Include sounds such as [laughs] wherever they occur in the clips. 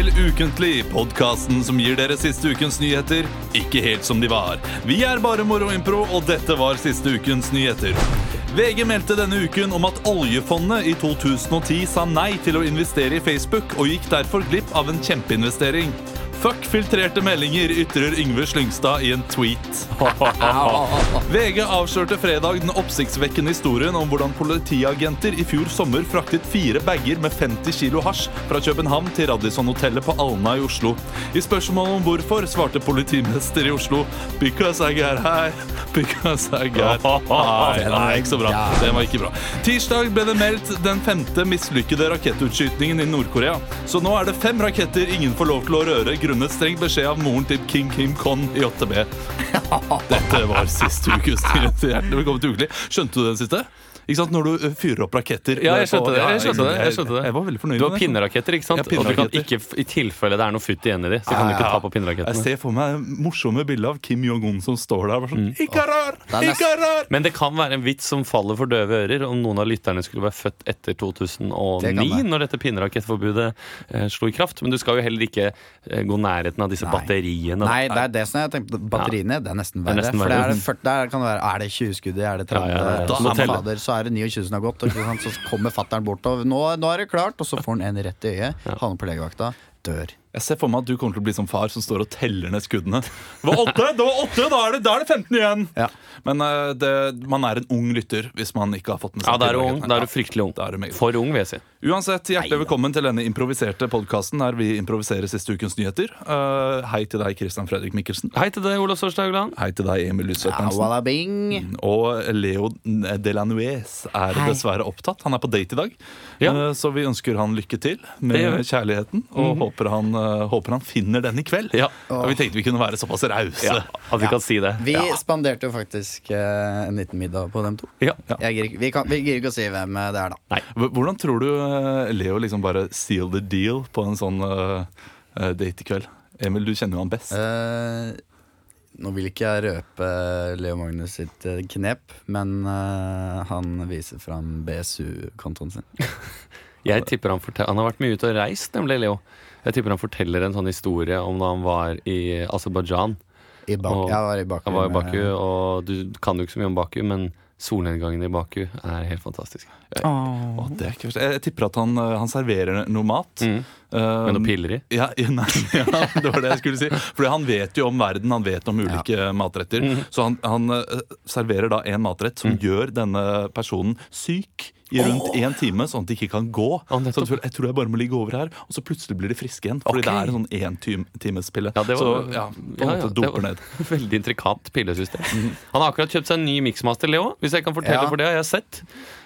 Til Ukentlig, podkasten som gir dere siste ukens nyheter ikke helt som de var. Vi er bare Moroimpro, og dette var siste ukens nyheter. VG meldte denne uken om at oljefondet i 2010 sa nei til å investere i Facebook, og gikk derfor glipp av en kjempeinvestering. Fuck filtrerte meldinger, ytrer Yngve Slyngstad i en tweet. [laughs] VG avslørte fredag den oppsiktsvekkende historien om hvordan politiagenter i fjor sommer fraktet fire bager med 50 kilo hasj fra København til Radisson-hotellet på Alna i Oslo. I spørsmålet om hvorfor svarte politimester i Oslo Because I got high, because I got [laughs] high. Nei, ikke så bra. Det var ikke bra. Tirsdag ble det meldt den femte mislykkede rakettutskytingen i Nord-Korea. Så nå er det fem raketter ingen får lov til å røre grunnet streng beskjed av moren til King Kim Kon i 8B. [laughs] Dette var siste ukes nyheter. Hjertelig velkommen til Ukelig. Skjønte du den siste? Ikke sant, Når du fyrer opp raketter Ja, jeg skjønte det, jeg skjønte det, jeg skjønte det. Jeg var veldig fornøyd Du har pinneraketter, ikke sant? Ja, og du kan ikke, I tilfelle det er noe futt igjen i de, så kan du ikke ta på Jeg ser for meg morsomme bilder av Kim Jong-un som står der. Bare sånn, Mm. ikke rør! Ikke rør! Men det kan være en vits som faller for døve ører om noen av lytterne skulle være født etter 2009, det. når dette pinnerakettforbudet eh, slo i kraft. Men du skal jo heller ikke eh, gå nærheten av disse Nei. batteriene. Nei, det er det som jeg tenkte Batteriene, det er nesten Det er verre. For det er, det 40, der kan det være Er det 20 skudd i? Er det 30? Ja, ja, ja. Så, Da fader, så er det 29 som har gått. Så kommer fatter'n bort, og nå, nå er det klart. Og så får han en rett i øyet. Havner på legevakta. Dør. Jeg ser for meg at du kommer til å bli som far som står og teller ned skuddene. Det var åtte! Det var åtte, Da er det, da er det 15 igjen! Ja. Men eh, det, man er en ung lytter hvis man ikke har fått med seg Ja, da er du ung. Da er du fryktelig ung. Er du. For ung, vil jeg si. Uansett, hjertelig velkommen til denne improviserte podkasten der vi improviserer siste ukens nyheter. Uh, hei til deg, Christian Fredrik Mikkelsen. Hei til deg, Olav Svarstad Haugland. Hei til deg, Emil Lysvedt Hansen. walla. Og Leo Delanuez er Hei. dessverre opptatt. Han er på date i dag. Ja. uh, Så vi ønsker han lykke til med kjærligheten, og kjærligheten. Og håper, han, håper han finner den i kveld. Ja. Og vi tenkte vi kunne være såpass rause. Ja, at vi kan si det. Vi spanderte jo faktisk eh, en liten middag på dem to. Ja. Jeg gidder Vi kan- vi gidder ikke å si hvem eh, det er, da. Nei. Hvordan tror du eh, Leo liksom bare seal the deal på en sånn eh, eh, date i kveld? Emil, du kjenner jo han best. Uh, nå vil ikke jeg røpe Leo Magnus sitt eh, knep, men uh, han viser fram BSU-kontoen sin. [laughs] Jeg tipper han, han har vært mye ute og reist, nemlig Leo. Jeg tipper han forteller en sånn historie om da han var i Aserbajdsjan. I jeg var i Baku. Var i med- Baku, og du kan jo ikke så mye om Baku, men solnedgangen i Baku er helt fantastisk. Å, det er ikke. Jeg, jeg tipper at han, eh, han serverer noe mat. Mm. Uh, Med noe piller i. Ja, ja, [laughs] nei, ja, det var det jeg skulle si. For han vet jo om verden, han vet om ulike matretter. Mm. Så han, han eh, serverer da en matrett som gjør denne personen syk i rundt én time, sånn at de ikke kan gå. Så jeg tror jeg bare må ligge over her, og så plutselig blir de friske igjen. Fordi okay. det er en sånn én-timespille. Ja, det var, så ja, på en måte det doper ned. [laughs] Veldig intrikat pillesystem. Han har akkurat kjøpt seg en ny Mixmaster, Leo. Hvis jeg kan fortelle for det, har jeg sett.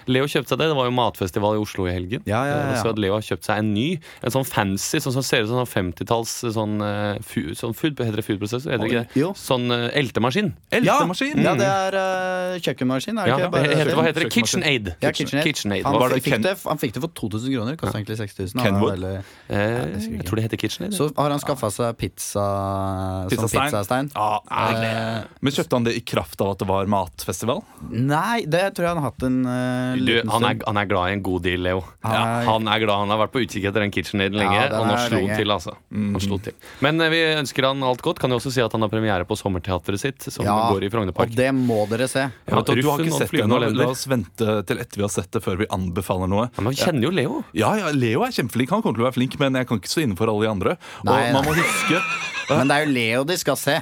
Leo kjøpte seg det. Det var jo matfestival i Oslo i helgen. Ja, ja, ja. Eh, Så at Leo har kjøpt seg en ny, en sånn fancy, sånn som ser ut som sånn 50-talls sånn, eh, sånn food, heter det foodprosessor? Heter det ikke det? Jo. Sånn eh, eltemaskin. Eltemaskin! Ja, det er uh, kjøkkenmaskin, er det Ja, ikke? Bare- heter, hva heter det? KitchenAid. Ja, KitchenAid. KitchenAid. Han, det fikk det, han fikk det for 2000 kroner. Kosta egentlig 6000. Kenwood? veldig- Eh, jeg jeg tror det heter KitchenAid. Så har han skaffa seg pizza som Pizzastein. pizzastein. Ja, Eh, Men kjøpte han det i kraft av at det var matfestival? nei, det tror jeg han har hatt en eh, Du, liten han, er, stund. han er glad i en god deal, Leo. Han Ja, er- han er glad, han har vært på utkikk etter den KitchenAid lenge, Ja, og nå slo han til, altså. Han slo til. Men eh, vi ønsker han alt godt. Kan jo også si at han har premiere på sommerteatret sitt, som Ja, går i Frognerpark. Og det må dere se. Ja, du, du har ikke sett det ennå. La oss vente til etter vi har sett det, før vi anbefaler noe. Ja, men vi kjenner jo Leo. Ja, ja, Leo er kjempeflink. Han kommer til å være flink, men jeg kan ikke stå inne for alle de andre. Nei, og man må huske Men det er jo Leo de skal se.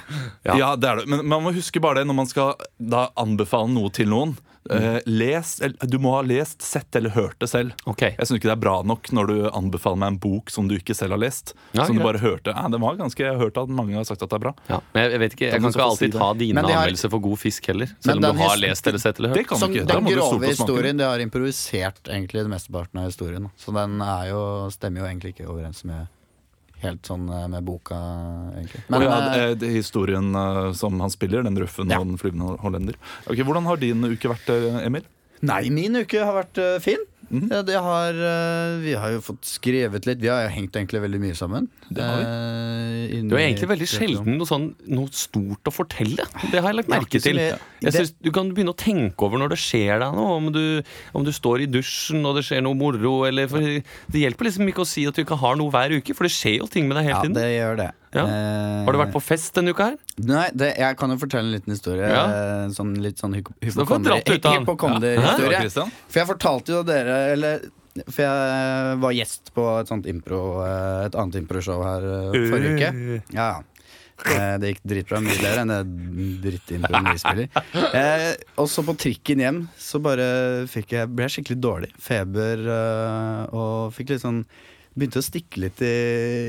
Ja. ja. det er det. Men man må huske bare det når man skal da anbefale noe til noen. Eh, les, du må ha lest, sett eller hørt det selv. Okay. Jeg syns ikke det er bra nok når du anbefaler meg en bok som du ikke selv har lest. Ja, som du bare hørte. Ja, det var ganske, Jeg har hørt at mange har sagt at det er bra. Ja, men jeg, jeg vet ikke, jeg kan ikke alltid si ta dine har- anmeldelser for god fisk heller. Selv om du har lest eller sett eller Det hørt. kan Som du ikke. Den grove historien, det har improvisert egentlig mesteparten av historien. Så den er jo, stemmer jo egentlig ikke overens med helt sånn eh, med boka, egentlig. Men, ja, eh, det, det er historien eh, som han spiller, den røffen Ja. og den flyvende hollender. Ok, Hvordan har din uke vært, eh, Emil? Nei, min uke har vært eh, fin. Ja, det har, eh, vi har jo fått skrevet litt. Vi har jo hengt egentlig veldig mye sammen. Det har vi. Eh, Du er egentlig veldig sjelden noe, sånn, noe stort å fortelle. Det har jeg lagt er merke til. Jeg synes Du kan begynne å tenke over når det skjer deg noe. Om du, om du står i dusjen og det skjer noe moro. Eller, det hjelper liksom ikke å si at du ikke har noe hver uke, for det skjer jo ting med deg hele tiden. Ja, det gjør det. Ja. Eh, Har du vært på fest denne uka her? Nei, det, jeg kan jo fortelle en liten historie. Ja. eh, Sånn, litt sånn hypokonderhistorie. Ja. For jeg fortalte jo dere eller, For jeg var gjest på et sånt impro eh, Et annet improshow her eh, forrige uke. Ja, ja. Eh, Det gikk dritbra. Mye bedre enn det drittimproen vi spiller. Eh, og så på trikken hjem så bare fikk jeg, ble jeg skikkelig dårlig. Feber eh, og fikk litt sånn Begynte å stikke litt i,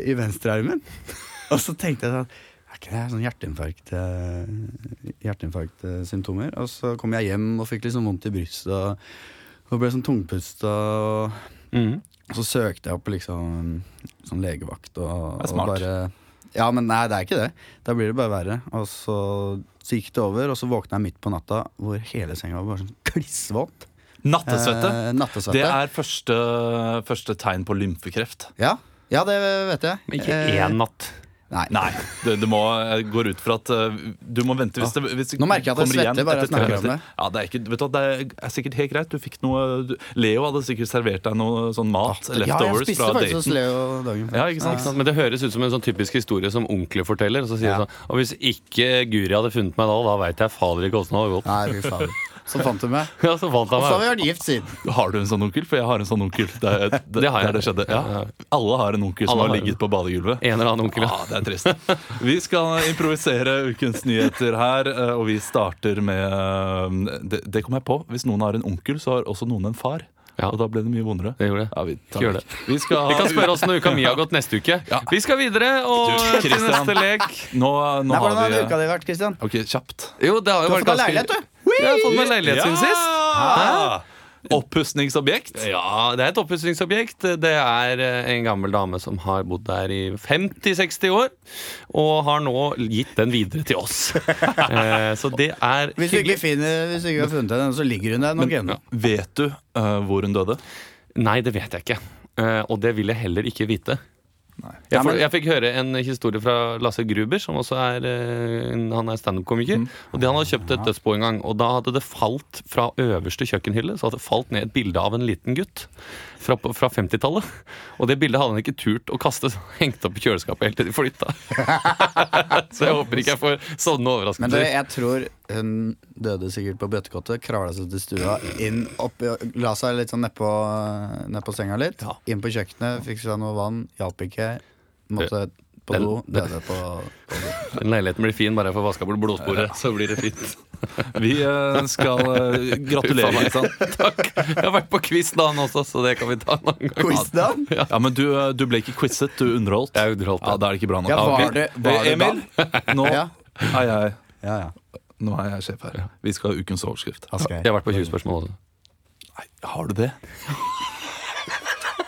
i venstrearmen. Og så tenkte jeg sånn Er ikke det sånn hjerteinfarkt eh, Hjerteinfarktsymptomer? Og så kom jeg hjem og fikk litt sånn vondt i brystet og, og ble sånn tungpusta. Og, Mm. og så søkte jeg opp liksom sånn legevakt og, Det er smart. og bare Ja, men nei, det er ikke det. Da blir det bare verre. Og så, så gikk det over, og så våkna jeg midt på natta hvor hele senga var bare sånn klissvåt. Nattesvette. Eh, nattesvette. Det er første, første tegn på lymfekreft. Ja, ja, det vet jeg. Men ikke Eh, én natt. Nei. Nei, det, det må, jeg går ut fra at uh, du må vente hvis det, hvis det Nå merker jeg at jeg svetter bare jeg snakker om det. Ja, det, er ikke, vet du, det er sikkert helt greit. Du fikk noe du- Leo hadde sikkert servert deg noe sånn mat. Ja, jeg spiste fra faktisk hos. Leo dagen før. Ja, ikke sant? Ikke sant? Men det høres ut som en sånn typisk historie som onkler forteller. Og så sier Ja. sånn Og hvis ikke Guri hadde funnet meg da, da veit jeg fader ikke åssen det hadde gått. Nei, fy faen. Så fant du meg. [laughs] Ja, så fant Og så har vi meg. vært gift siden. Har du en sånn onkel? For jeg har en sånn onkel. Det, er- [laughs] det, Det har jeg. det skjedde. Ja. Alle har en onkel som Alle har har ligget på badegulvet. En eller annen onkel. ja. Ah, det er trist. Vi skal improvisere ukens nyheter her, eh, og vi starter med eh, Det, det kom jeg på. Hvis noen har en onkel, så har også noen en far. Ja. Og da ble det mye vondere. Det gjorde det. Ja, vi, tar Gjør det. Vi, skal [laughs] Vi kan ha- spørre åssen uka mi har gått neste uke. Ja. Vi skal videre og Du, til Christian. neste lek. Nå, nå Nei, hvordan har har vi uka di vært, Christian? Ok, kjapt. Jo, det har jo Du har vært fått deg ganske leilighet, du. Jeg har fått meg leilighet siden sist. Hæ? Oppussingsobjekt. Ja, det er et oppussingsobjekt. Det er eh, en gammel dame som har bodd der i 50-60 år, og har nå gitt den videre til oss. [laughs] Eh, Så det er Hvis du ikke finner Hvis du ikke har funnet den, så ligger hun der nok ennå. Vet du uh, hvor hun døde? Nei, det vet jeg ikke. Uh, Og det vil jeg heller ikke vite. Jeg, for, jeg fikk høre en historie fra Lasse Gruber, som også er, eh, han er standup-komiker. Mm. Og Han hadde kjøpt et dødsbo en gang, og da hadde det falt fra øverste kjøkkenhylle Så hadde det falt ned et bilde av en liten gutt fra, fra 50-tallet. [laughs] Og det bildet hadde han ikke turt å kaste, så hengte opp i kjøleskapet helt til de flytta. [laughs] så jeg håper ikke jeg får sånne Men det, jeg tror hun døde sikkert på bøttekottet. Kravla seg til stua, inn oppi, la seg litt sånn nedpå ned på senga litt. Ja. Inn på kjøkkenet, fikk seg noe vann, hjalp ikke. Måtte på Den- do, døde på, på do. [laughs] Den leiligheten blir fin bare jeg får vaska bort blodsporet. Så blir det fint. [laughs] Vi eh, skal eh, [laughs] gratulere. Meg. Kristian. Takk. Jeg har vært på quiz-dagen også, så det kan vi ta en annen gang. Quizdan? Ja, men du, eh, du ble ikke quizet, du underholdt. Jeg underholdt Ja, Da er det ikke bra nok. Ja, var det- var Eh, det Emil, nå Ja. Ai, ai. Ja, ja. Nå er jeg sjef her. Vi skal ha ukens overskrift. Askøy. Jeg har vært på 20 spørsmål. Nei, har du det?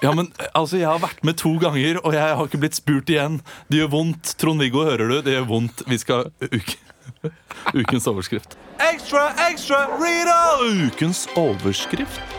Ja, men altså, Jeg har vært med to ganger, og jeg har ikke blitt spurt igjen. Det gjør vondt. Trond-Viggo, hører du? Det gjør vondt. Vi skal uke, Ukens overskrift. Ekstra, ekstra, Rita! Ukens overskrift.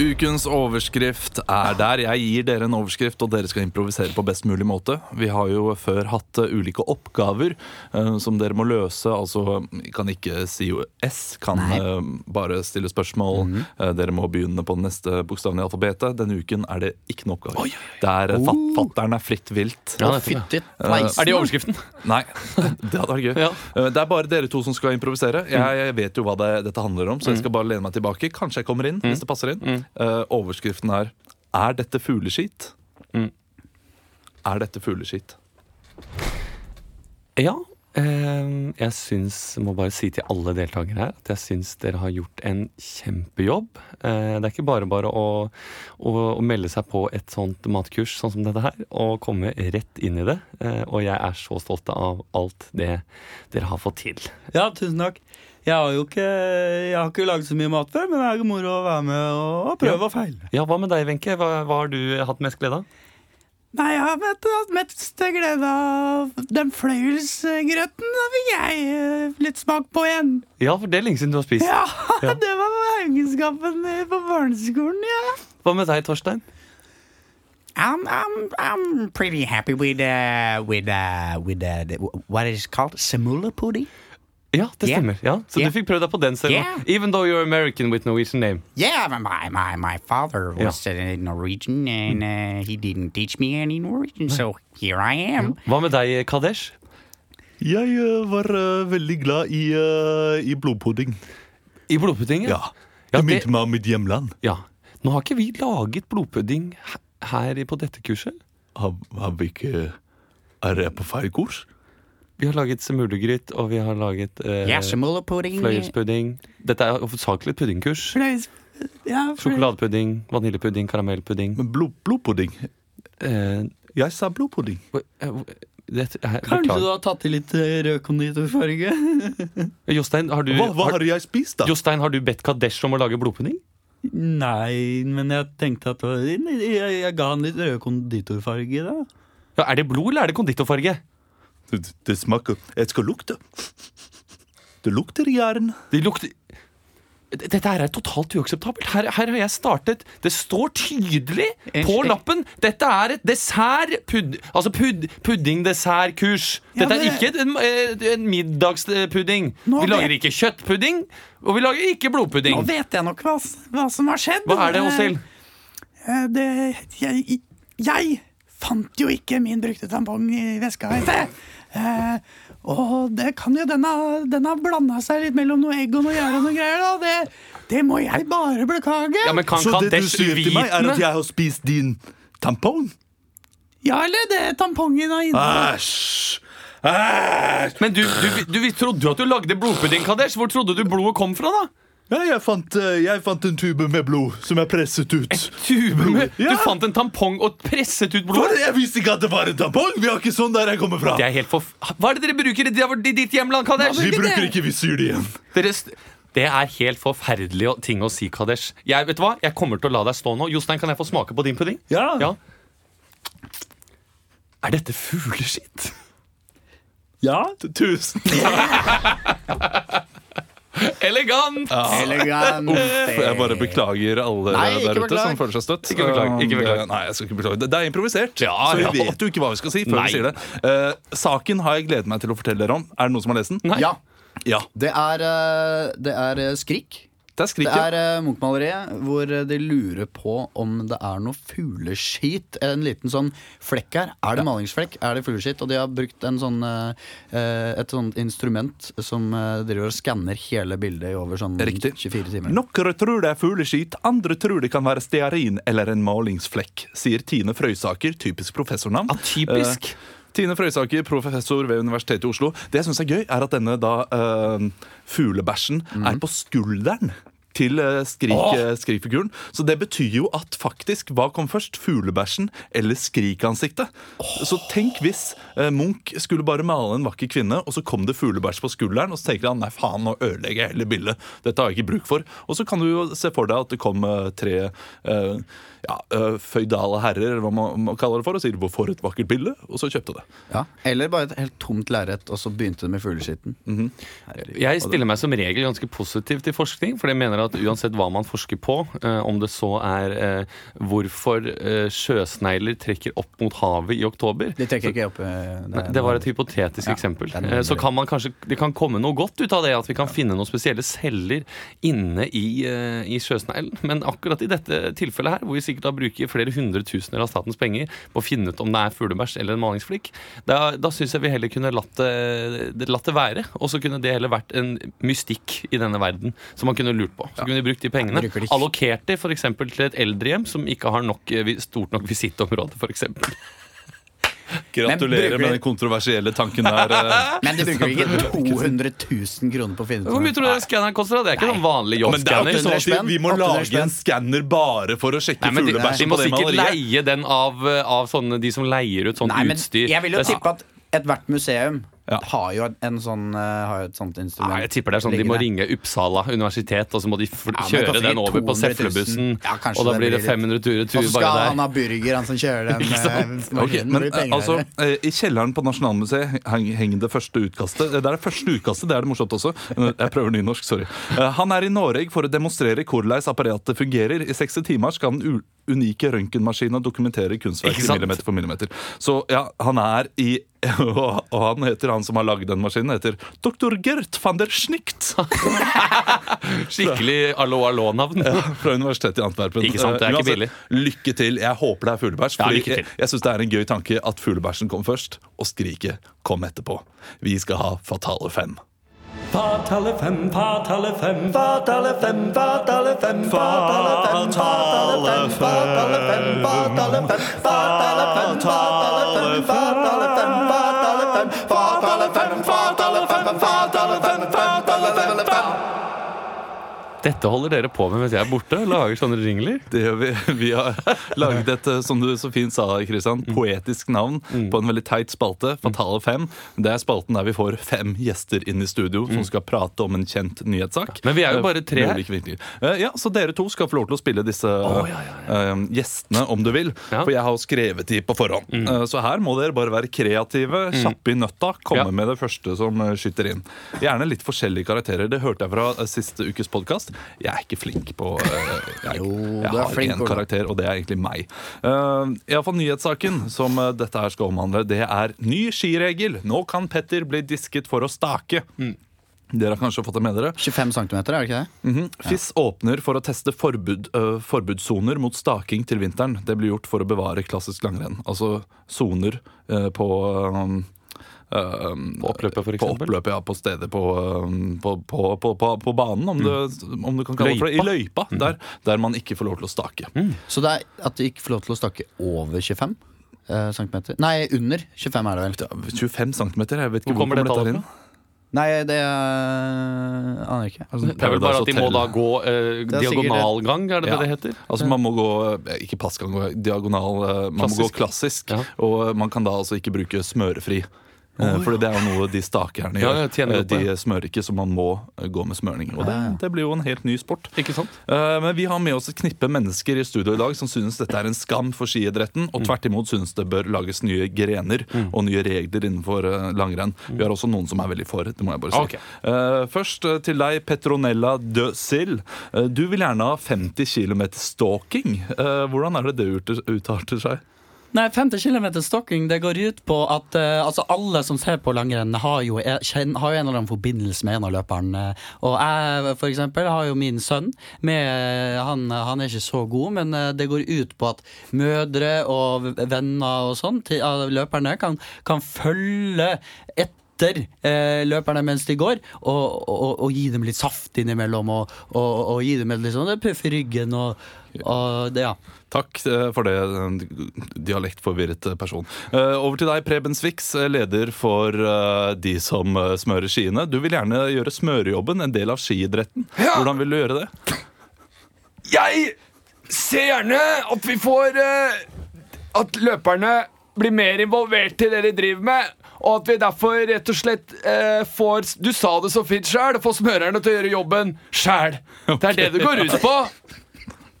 Ukens overskrift er der. Jeg gir dere en overskrift, og dere skal improvisere på best mulig måte. Vi har jo før hatt eh, ulike oppgaver uh, som dere må løse. Altså, kan ikke si S, kan uh, bare stille spørsmål. Eh, dere må begynne på den neste bokstaven i alfabetet. Denne uken er det ikke noe oppgave. Der uh, fat fatteren er fritt vilt. Ja, det er. Er det overskriften? Nei, [laughs] det hadde vært gøy. Ja. Det er bare dere to som skal improvisere. Jeg, jeg vet jo hva det, dette handler om, så jeg skal bare lene meg tilbake. Kanskje jeg kommer inn, hvis det passer inn. Eh, overskriften er Er dette fugleskit? Mm. Er dette fugleskit? Ja. eh, jeg syns, må bare si til alle deltakere her, at jeg syns dere har gjort en kjempejobb. Eh, det er ikke bare bare å, å, å melde seg på et sånt matkurs sånn som dette her, og komme rett inn i det. Eh, og jeg er så stolt av alt det dere har fått til. Ja, tusen takk. Jeg har jo ikke, jeg har ikke laget så mye mat før, men det er moro å være med og prøve og feile. Ja, hva med deg, Wenche? Hva, hva har du hatt mest glede av? Nei, jeg har hatt mest glede av den fløyelsgrøten. Da fikk jeg eh, litt smak på igjen. Ja, for det er lenge siden du har spist. Ja, [laughs] Ja. det var haugenskapen eh, på barneskolen, ja. Hva med deg, Torstein? I'm I'm I'm pretty happy with uh with uh with uh the, what is called semula pudding. Ja, det Yeah. stemmer. Ja, Så Yeah. du fikk prøvd deg på den selv? Yeah. Even though you're American with Norwegian name. Yeah, my my my father was ja. Norwegian and uh, he didn't teach me any Norwegian, so here I am. Hva med deg, Kadesh? Jeg uh, var uh, veldig glad i, eh, i blodpudding. I blodpudding? Ja. Ja, Det det- minte meg om mitt hjemland. Ja. Nå har ikke vi laget blodpudding her på dette kurset. Har, har vi ikke Er jeg på feil kurs? Vi har laget semulegryt, og vi har laget eh, pudding. fløyelspudding. Dette er hovedsakelig et puddingkurs. Fløyels... Ja, fløy- Sjokoladepudding, vaniljepudding, karamellpudding. Men blod, blodpudding? Eh, Jeg sa blodpudding. eh, eh, Kanskje du har tatt i litt eh, rød konditorfarge? [laughs] Jostein, har du, Hva, hva har, har jeg spist, da? Jostein, har du bedt Kadesh om å lage blodpudding? Nei, men jeg tenkte at jeg, jeg ga han litt rød konditorfarge, da. Ja, Er det blod, eller er det konditorfarge? Det, det smaker Jeg skal lukte. Det lukter jern. Det lukter Dette her er totalt uakseptabelt. Her, her har jeg startet Det står tydelig på lappen! Dette er et dessert... Pud, altså pud, pudding-dessert-kurs. Dette er ikke en, en, en middagspudding. Vi lager ikke kjøttpudding, og vi lager ikke blodpudding. Nå vet jeg nok hva, hva som har skjedd. Hva er det, Åshild? Eh, Det jeg, jeg fant jo ikke min brukte tampong i veska i sted. Eh, og det kan jo Den har, den blanda seg litt mellom noe egg og noe gjær og noe greier. Da. Det, det må jeg bare beklage. Ja, men kan Så det du sier til meg, er at jeg har spist din tampong? Ja, eller det tampongen har inne. Æsj! Æsj! Men du, du, du, vi trodde jo at du lagde blodpudding, Kadesh. Hvor trodde du blodet kom fra, da? Ja, jeg fant, eh, jeg fant en tube med blod som jeg presset ut. Tube med, Ja. Du fant en tampong og presset ut blod? jeg visste ikke at det var en tampong! Vi har ikke sånn der jeg kommer fra. Det er helt for... Hva er det dere bruker i ditt hjemland, Kadesh? Vi bruker ikke vi syr det igjen. Deres... det er helt forferdelig ting å si, Kadesh. Jeg, vet du hva? jeg kommer til å la deg stå nå. Jostein, kan jeg få smake på din pudding? Ja. Ja. Er dette fugleskitt? Ja. Tusen [laughs] Elegant! Elegant. Jeg bare beklager alle Nei, der ute beklag. som føler seg støtt. Ikke beklag, ikke Um, beklag. det- Nei, jeg skal ikke beklage. Det, det er improvisert, Ja, så vi ja. vet jo ikke hva vi skal si før Nei. vi sier det. Uh, saken har jeg gledet meg til å fortelle dere om. Er det noen som har lest den? Nei. Ja. Ja. Det er, eh, det er eh, Skrik. Det er Det er uh, Munch-maleriet hvor eh, de lurer på om det er noe fugleskit. En liten sånn flekk her. Er det malingsflekk? Er det fugleskit? Og de har brukt en sånn, eh, eh, et sånt instrument som uh, driver og skanner hele bildet i over sånn Riktig. 24 timer. Noen tror det er fugleskit, andre tror det kan være stearin eller en malingsflekk, sier Tine Frøysaker, typisk professornavn. Ja, typisk. Eh, Tine Frøysaker, professor ved Universitetet i Oslo. Det jeg syns er gøy, er at denne da uh, fuglebæsjen er på skulderen. Til eh, skrik, eh, skrikfiguren. Så det betyr jo at faktisk, hva kom først? Fuglebæsjen eller skrikansiktet? Så tenk hvis eh, Munch skulle bare male en vakker kvinne, og så kom det fuglebæsj på skulderen, og så tenker han nei faen, nå ødelegger jeg hele bildet. Dette har jeg ikke bruk for. Og så kan du jo se for deg at det kom eh, tre eh, ja, eh, føydale herrer, eller hva man, man kaller det for, og sier hvorfor et vakkert bilde', og så kjøpte det. Ja. Eller bare et helt tomt lerret, og så begynte det med fugleskitten. Herregud. Jeg stiller meg som regel ganske positiv til forskning, for jeg mener at uansett hva man forsker på, eh, om det så er eh, hvorfor eh, sjøsnegler trekker opp mot havet i oktober De trekker ikke opp eh, Nei, Det var et hypotetisk Ja, eksempel. det Eh, Så kan man kanskje, det kan komme noe godt ut av det, at vi kan finne noen spesielle celler inne i, eh, i sjøsneglen. Men akkurat i dette tilfellet her, hvor vi sikkert da bruke flere hundre tusener av statens penger på å finne ut om det er fuglebæsj eller en malingsflikk, da, da syns jeg vi heller kunne latt det, latt det være. Og så kunne det heller vært en mystikk i denne verden som man kunne lurt på. Så kunne vi brukt de pengene. de. Allokert det f.eks. til et eldrehjem som ikke har nok, eh, stort nok visittområde, f.eks. Gratulerer med den kontroversielle tanken der. eh. [laughs] Men du bruker ikke 200 000 kroner på å finne ut Hvor mye tror du den skanneren koster? Det er ikke noen vanlig er jobbskanner. sånn vi, må lage en skanner bare for å sjekke fuglebæsj på det maleriet. de må sikkert leie den av, av sånne, de som leier ut sånt Nei, men utstyr. jeg vil jo tippe at ethvert museum Ja. har jo en sånn eh, Har jo et sånt instrument. Nei, jeg tipper det er sånn De må liggende. ringe Uppsala universitet, og så må de Ja, kjøre den over på 200 000. Seflebussen. Ja, og da blir det blir litt- 500 der. Og så skal bare han ha burger, han som kjører den. [laughs] Eh, men blir penger altså, eh, I kjelleren på Nasjonalmuseet henger det første utkastet. Det er det første utkastet, det er det morsomt også. Jeg prøver nynorsk, sorry. Han er i Norge for å demonstrere hvordan apparatet fungerer. I 60 timer skal u- unike røntgenmaskinen dokumenterer kunstverket millimeter for millimeter. Så ja, han er i og [laughs] og han heter, han som har lagd den maskinen, heter dr. Gert van der Schnicht. [laughs] Skikkelig allo-allo-navn. Fra Universitetet i Antwerpen. Ikke sant, det er Eh, ikke billig. Lykke til. Jeg håper det er fuglebæsj. Ja, fordi jeg, jeg syns det er en gøy tanke at fuglebæsjen kom først, og skriket kom etterpå. Vi skal ha Fatale fem. Fatale fem, fatale fem, fatale fem, fatale fem, fatale fem, fatale fem, fatale fem, fatale fem, fatale fem, fatale fem, fatale fem, fatale fem, fatale fem, Dette holder dere på med mens jeg er borte? Lager sånne jingler? Det gjør vi. Vi har laget et, eh, som du så fint sa, Christian, Mm. poetisk navn på en veldig teit spalte. Fatale fem. Det er spalten der vi får fem gjester inn i studio som skal prate om en kjent nyhetssak. Mm. Men vi er jo Eh, bare tre her. Eh, Ja, Så dere to skal få lov til å spille disse eh, gjestene, om du vil. Mm. For jeg har jo skrevet de på forhånd. Så her må dere bare være kreative, kjappe i nøtta, komme med det første som skyter inn. Gjerne litt forskjellige karakterer. Det hørte jeg fra siste ukes podkast. Jeg er ikke flink på eh, Jeg, Jo, jeg har flink, én karakter, og det er egentlig meg. Uh, Iallfall nyhetssaken som eh, dette her skal omhandle, det er ny skiregel. Nå kan Petter bli disket for å stake. Mm. Dere har kanskje fått det med dere? 25 cm, er det ikke det? Mhm. FIS åpner for å teste forbud, uh, forbudssoner mot staking til vinteren. Det blir gjort for å bevare klassisk langrenn. Altså soner uh, på øhm, På oppløpet, for På eksempel? oppløpet, ja. På steder på, på, på, på, på, på banen, om, det, om du kan kalle det for det. I løypa. Der, der man ikke får lov til å stake. Så det er at du ikke får lov til å stake over 25 eh, centimeter? Nei, under 25 er det vel. 25 cm, jeg vet ikke Hvor kommer hvor det dette tallet inn. fra? Nei, det er... aner jeg ikke. Altså, Det er vel bare at de må da gå eh, diagonalgang, er det Ja. det det heter? Altså Man må gå eh, ikke passgang, diagonal. Man Man må gå klassisk. Ja. Og man kan da altså ikke bruke smørefri. Eh, Fordi det er jo noe de stakerne gjør. ja, Eh, de smører ikke, så man må eh, gå med smørning. Og det, det blir jo en helt ny sport. Ikke sant? Men vi har med oss et knippe mennesker i studio i dag som synes dette er en skam for skiidretten, og tvert imot synes det bør lages nye grener og nye regler innenfor langrenn. Vi har også noen som er veldig for, det må jeg bare si. Ok. Eh, Først til deg, Petronella de Sill. Du vil gjerne ha 50 km stalking. Hvordan er det det ut- utarter seg? Nei, 50 km stokking det går ut på at uh, altså alle som ser på langrenn, har jo, er, kjenn, har jo en eller annen forbindelse med en av løperne. Og jeg for eksempel har jo min sønn. Med, han, han er ikke så god, men eh, det går ut på at mødre og venner og sånn av løperne kan, kan følge etter eh, løperne mens de går, og, og, og gi dem litt saft innimellom. Og, og, og gi dem litt sånn puff i ryggen og, og det, ja. Takk eh, for det, dialektforvirret eh, person. Eh, Over til deg, Preben Swix, eh, leder for eh, de som eh, smører skiene. Du vil gjerne gjøre smørejobben en del av skiidretten. Hvordan vil du gjøre det? Jeg ser gjerne at vi får eh, At løperne blir mer involvert i det de driver med. Og at vi derfor rett og slett eh, får Du sa det så fint sjæl. Få smørerne til å gjøre jobben sjæl. Det er det det går ut på.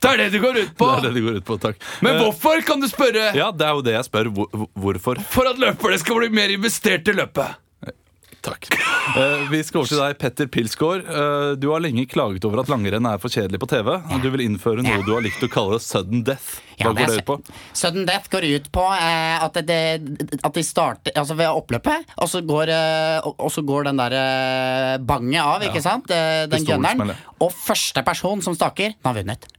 Det er det det går ut på. Det er det det går ut på, takk. Men Eh, hvorfor, kan du spørre? Ja, det er jo det jeg spør. Hvor, hvor- hvorfor? For at løperne skal bli mer investert i løpet. Takk. Eh, vi skal over til deg, Petter Pilsgaard. Eh, du har lenge klaget over at langrenn er for kjedelig på TV. Du vil innføre noe du har likt å kalle sudden death. Hva går det ut på? Sudden death går ut på eh, at, det, at de starter altså ved oppløpet, og så går, og, så går den der banget av, ikke sant? Den gunneren. Og første person som staker, den har vunnet.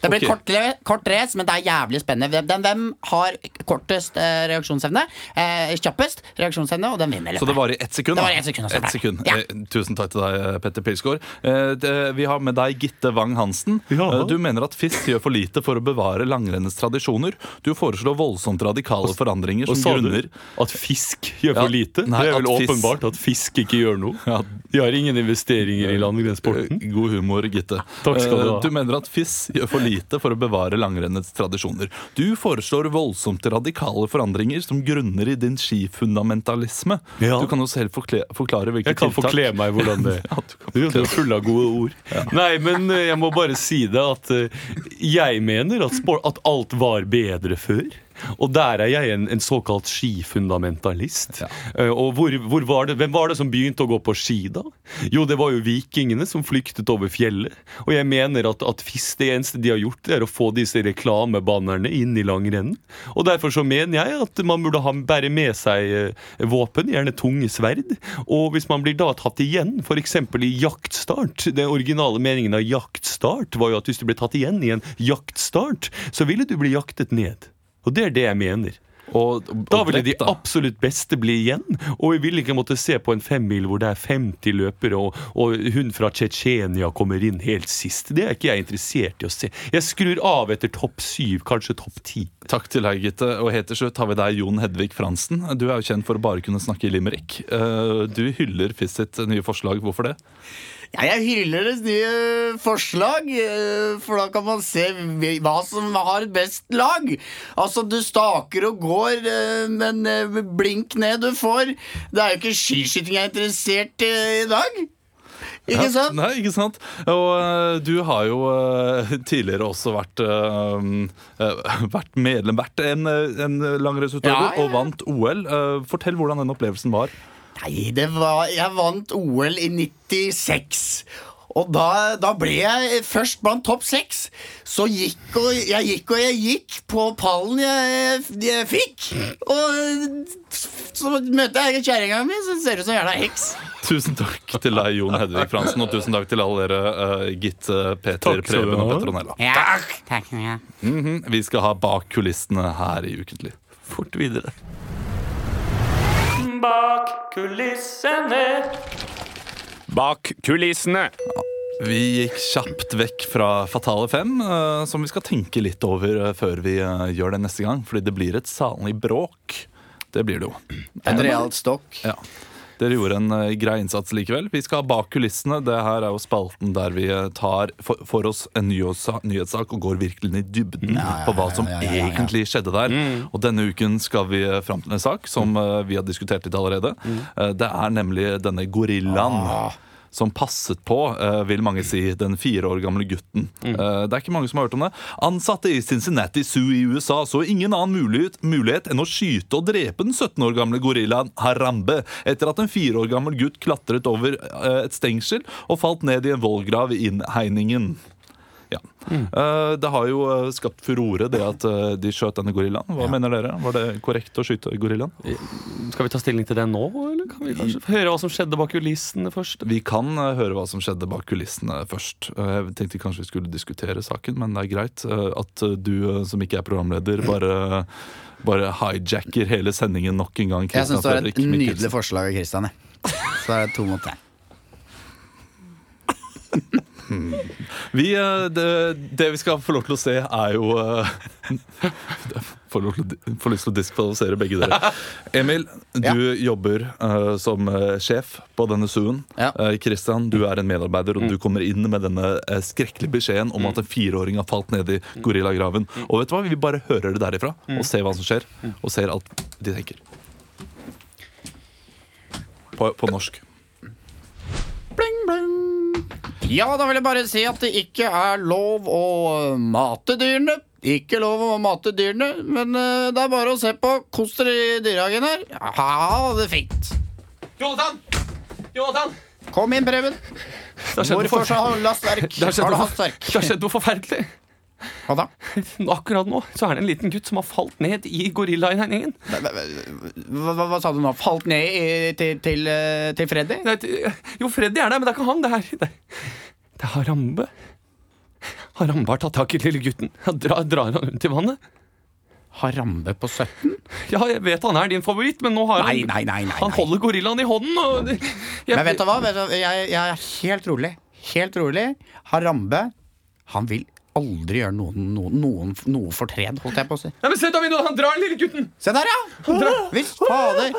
Det blir okay. kort, kort race, men det er jævlig spennende. Den, hvem har kortest eh, reaksjonsevne? Eh, kjappest reaksjonsevne, og den vinner. Så det var i ett sekund? Det var i ett sekund, et sekund. Ja. Eh, tusen takk til deg, Petter Pilsgaard. Eh, det- vi har med deg Gitte Wang-Hansen. Ja. Eh, du mener at FIS gjør for lite for å bevare langrennets tradisjoner. Du foreslår voldsomt radikale forandringer Og som sa du grunner at fisk gjør Ja, for lite? nei, det er vel at åpenbart at fisk ikke gjør noe. Ja. De har ingen investeringer i langrennsporten. Eh, God humor, Gitte. Takk skal du ha. Eh, Du mener at FIS gjør for vite for å bevare langrennets tradisjoner. Du foreslår voldsomt radikale forandringer som grunner i din skifundamentalisme. Ja. Du kan jo selv forklare hvilke Jeg kan tiltak forkle meg hvordan det [laughs] Ja, du er full av gode ord. Nei, men eh, jeg må bare si det at eh, jeg mener at, sport, at alt var bedre før. Og der er jeg en, en såkalt skifundamentalist. Eh, og hvor, hvor var det, hvem var det som begynte å gå på ski da? Jo, det var jo vikingene som flyktet over fjellet. Og jeg mener at, at FIS det eneste de har gjort, det er å få disse reklamebannerne inn i langrennen. Og derfor så mener jeg at man burde ha, bære med seg eh, våpen, gjerne tunge sverd. Og hvis man blir da tatt igjen, f.eks. i jaktstart Den originale meningen av jaktstart var jo at hvis du ble tatt igjen i en jaktstart, så ville du bli jaktet ned. Og det er det jeg mener. Og, Da og ville de absolutt beste bli igjen. Og vi ville ikke måtte se på en femmil hvor det er 50 løpere, og, og hun fra Tsjetsjenia kommer inn helt sist. Det er ikke jeg interessert i å se. Jeg skrur av etter topp syv, kanskje topp ti. Takk til deg, Gitte. Og helt til slutt har vi deg, Jon Hedvig Fransen. Du er jo kjent for å bare kunne snakke i limerick. Eh, Du hyller FIS sitt nye forslag. Hvorfor det? Ja, jeg hyller deres nye forslag, eh, for da kan man se hva som har best lag. Altså, du staker og går, eh, men eh, blink ned du får. Det er jo ikke skiskyting jeg er interessert i i dag. Ikke Ja, sant? Nei, ikke sant? Og uh, du har jo uh, tidligere også vært, uh, vært medlem, vært en, en langrennsutøver Ja, ja, og vant OL. Fortell hvordan den opplevelsen var. Nei, det var Jeg vant OL i 96. Og da, da ble jeg først blant topp seks. Så gikk og jeg gikk og jeg gikk på pallen jeg, jeg fikk. Og så møtte jeg kjerringa mi, som ser ut som en jævla heks. Tusen takk til deg, Jon Hedvig Fransen, og tusen takk til alle dere, uh, Gitt, eh, Peter, Takk skal du Preben og. Petronella. Ja, takk. Ja. Mhm, Vi skal ha bak kulissene her i Ukentlig. Fort videre. Bak kulissene. Bak kulissene. Vi gikk kjapt vekk fra Fatale fem, eh, som vi skal tenke litt over eh, før vi eh, gjør det neste gang. Fordi det blir et salig bråk. Det blir det jo. Et realt stokk. Ja. Dere gjorde en uh, grei innsats likevel. Vi skal bak kulissene. Det her er jo spalten der vi eh, tar for, for oss en nyhetssak, nyhetssak og går virkelig ned i dybden på hva som ja, ja, ja, ja. egentlig skjedde der. Og denne uken skal vi eh, fram til en sak som uh, vi har diskutert litt allerede. Eh, Det er nemlig denne gorillaen. Som passet på, eh, vil mange si, den fire år gamle gutten. Eh, det er ikke mange som har hørt om det. Ansatte i Cincinnati Zoo i USA så ingen annen mulighet, mulighet enn å skyte og drepe den 17 år gamle gorillaen Harambe etter at en fire år gammel gutt klatret over eh, et stengsel og falt ned i en vollgrav i innhegningen. Ja. Eh, det har jo eh, skapt furore, det at uh, de skjøt denne gorillaen. Hva mener dere? Var det korrekt å skyte gorillaen? Skal vi ta stilling til det nå, eller kan vi kanskje høre hva som skjedde bak kulissene først? Vi kan uh, høre hva som skjedde bak kulissene først. Eh, Jeg tenkte kanskje vi skulle diskutere saken, men det er greit eh, at eh, du eh, som ikke er programleder, bare, bare hijacker hele sendingen nok en gang. Jeg syns det var et nydelig forslag av Christian. Så er det to mot én. [laughs] Vi, eh, det, det vi skal få lov til å se, er jo eh, [laughs] Får lyst til å diskvalifisere begge dere. [laughs] Emil, du Ja. jobber uh, som sjef på denne zoo-en. Ja. Uh, Christian, du er en medarbeider, og du kommer inn med denne uh, skrekkelige beskjeden om at en fireåring har falt ned i gorillagraven. Og vet du hva? Vi bare hører det derifra og ser hva som skjer, og ser alt de tenker. På, på norsk. Bling, bling. Ja, da vil jeg bare si at det ikke er lov å mate dyrene. Ikke lov å mate dyrene, men eh, det er bare å se på. Kos dere i dyrehagen her. Ha det fint. Jonathan! Jonathan! Kom inn, Preben. Hvorfor har du hastverk? det har skjedd noe forferdelig. Hva da? [laughs] Akkurat nå så er det en liten gutt som har falt ned i gorillainhegningen. Hva, hva, hva sa du nå? Falt ned i, til, til, eh, til Freddy? Nei, til, Jo, Freddy er der, men det er ikke han. Det er, det, det er Harambe. Harambe har tatt tak i lille gutten. Han drar, han rundt i vannet. Harambe på 17? Ja, jeg vet han er din favoritt, men nå har Nei, han nei, nei, nei, Han holder gorillaen i hånden. Og jeg, Men? Vet du, hva? jeg, jeg er helt rolig. Helt rolig. Harambe, han vil aldri gjøre noen, noen, noen, noe fortred, holdt jeg på å si. Nei, men Se Davino! Han drar den lille gutten! Se der, ja! Visst fader.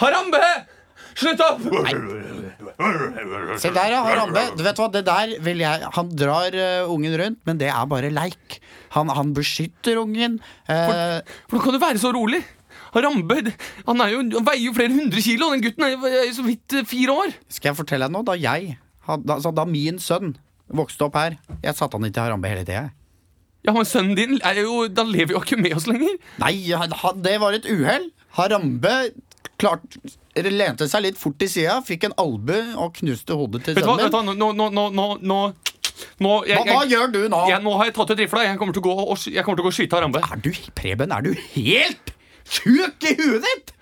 Harambe! Slutt opp! Se der, ja. Harambe. Du vet hva, det der vil jeg Han drar uh, ungen rundt, men det er bare leik. Han, han beskytter ungen. Uh, Hvordan kan du være så rolig? Harambe han, er jo, han veier jo flere hundre kilo. Den gutten er jo er jo så vidt uh, fire år. skal jeg fortelle deg noe? Da jeg da, altså, Da min sønn vokste opp her Jeg satte han ikke til Harambe hele tida. Ja, men Sønnen din er jo, da lever jo ikke med oss lenger. Nei, han- det var et uhell. Harambe klart, lente seg litt fort til sida, fikk en albue og knuste hodet til sønnen du? Vet du hva? min. Nå, nå, nå, nå, nå, nå jeg, Hva, hva jeg, gjør du nå? jeg, Nå har jeg tatt ut rifla. Jeg kommer til å gå og, jeg kommer til å gå og skyte Harambe. Er du, Preben, er du helt sjuk i huet ditt?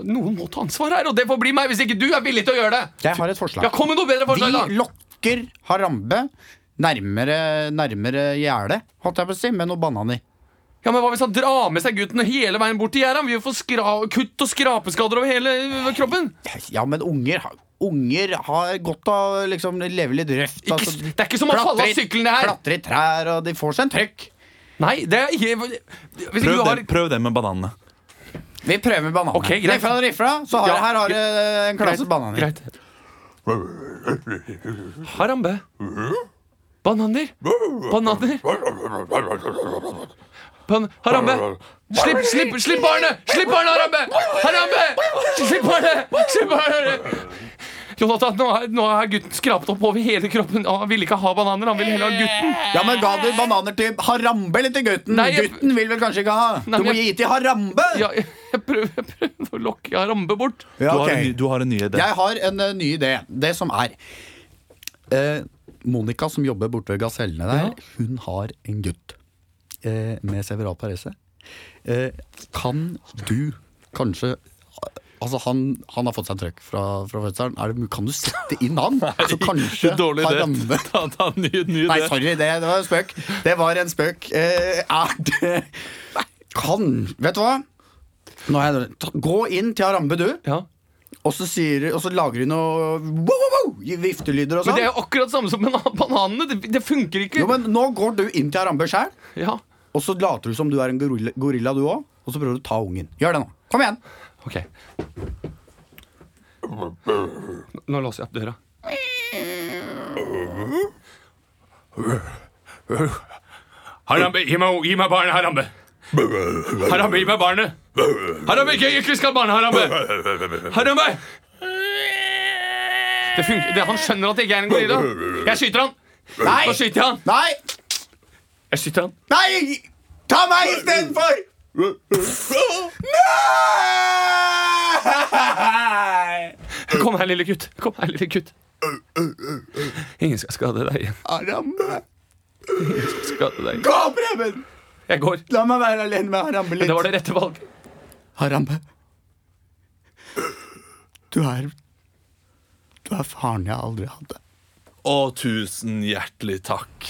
Noen må ta ansvar her, og det får bli meg hvis ikke du er villig til å gjøre det. Jeg har et forslag. Ja, Kom med noe bedre forslag, da. Vi lokker Harambe nærmere, nærmere gjerdet, holdt jeg på å si, med noen bananer. Ja, men Hva hvis han drar med seg gutten hele veien bort til gjerdet? Vi får skra kutt og skrapeskader over hele øh, kroppen. Ja, men unger, unger har godt av å liksom leve litt røft. Ikke, altså. det er ikke som å falle av sykkelen, det her. Klatre i trær, og de får seg en trøkk. Nei, det er ikke Hvis Prøv du har det, prøv det med bananene. Vi prøver med bananene. Okay, greit. Rifla rifla, så har, Ja, her har du en klasse bananer. Greit. Harambe. Bananer. Bananer. Ban Harambe. Slipp, slipp, slipp barnet! Slipp barnet, Harambe! Harambe! Slipp barnet! Slipp barnet! Jonathan, nå er, nå er gutten skrapet opp over hele kroppen. Han vil ikke ha bananer, han vil heller ha gutten. Ja, men Ga du bananer til Harambe eller til gutten? Nei, jeg- Gutten vil vel kanskje ikke ha? Nei, Du må jeg... gi til Harambe! Ja, jeg jeg prøver å lokke Rambe bort. Du, Ja, har en, ny- du har en ny idé. Jeg har en eh, ny idé. Det som er eh, Monica som jobber borte ved Gasellene der, hun har en gutt eh, med several parese. Eh, kan du kanskje Altså, han, han har fått seg en trøkk fra, fra fødselen. Er det- Kan du sette inn han? [laughs] Så kanskje Dårlig idé. Harambe Ta, ta ny, ny Nei, sorry, det, det var en spøk. Det var en spøk. Eh, er det Kan Vet du hva? Nå er jeg, ta- gå inn til Harambe, du. Ja. Og så, sier, og så lager du noe wow, wow, wow, viftelyder og Men sånn. det er jo akkurat samme som med [laughs] bananene. Det, det funker ikke. Jo, men Nå går du inn til Harambe sjæl, Ja, og så later du som du er en gorilla, gorilla du òg. Og så prøver du å ta ungen. Gjør det nå. Kom igjen. ok Nå låser jeg opp døra. Harambe, gi meg, gi meg barnet, Harambe. Harambe, gi meg barnet. Harambe, ikke, ikke skal barnet, Harambe. Harambe! Det funker, det, han skjønner at jeg ikke er en gorilla. Jeg skyter han. Nei! Nå skyter jeg han. Nei! Jeg skyter han. Nei! Ta meg istedenfor! Nei! Kom her, lille gutt. Kom her, lille gutt. Ingen skal skade deg igjen. skal Skade deg. Gå, Preben! Jeg går. La meg være alene med Harambe litt. Det var det rette valget. Harambe. Du er Du er faren jeg aldri hadde. Å, tusen hjertelig takk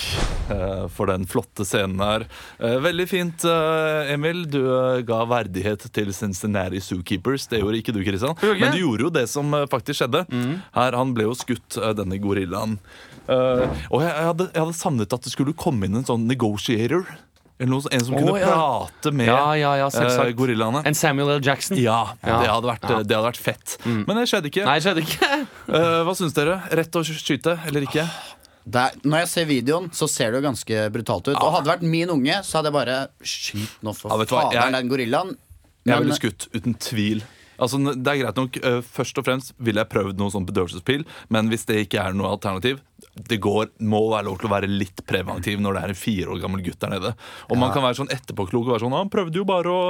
eh, for den flotte scenen her. Eh, veldig fint, eh, Emil. Du ga verdighet til Cincinnati Zookeepers. Det gjorde ikke du, Kristian. Men du gjorde jo det som faktisk skjedde. Her, Han ble jo skutt, denne gorillaen. Eh, og jeg, hadde, jeg hadde savnet at det skulle komme inn en sånn negotiator. Eller noe, en som Å, kunne ja. prate med Ja, ja, ja, selvsagt. eh, gorillaene. En Samuel L. Jackson. Ja, Ja. Det, hadde vært, det hadde vært fett. Men det skjedde ikke. Nei, skjedde ikke. [laughs] Eh, hva syns dere? Rett å skyte eller ikke? Det er, når jeg ser videoen, så ser det jo ganske brutalt ut. Og hadde det vært min unge, så hadde jeg bare Skyt nå, for Ja, vet du hva, faen, jeg- den gorillaen. Jeg Men- ville skutt, uten tvil. Altså, det er greit nok, øh, Først og fremst ville jeg prøvd noe sånn bedøvelsespil, men hvis det ikke er noe alternativ Det går, må være lov til å være litt preventiv når det er en fire år gammel gutt der nede. Og man kan være sånn etterpåklok og være sånn Han prøvde jo bare å,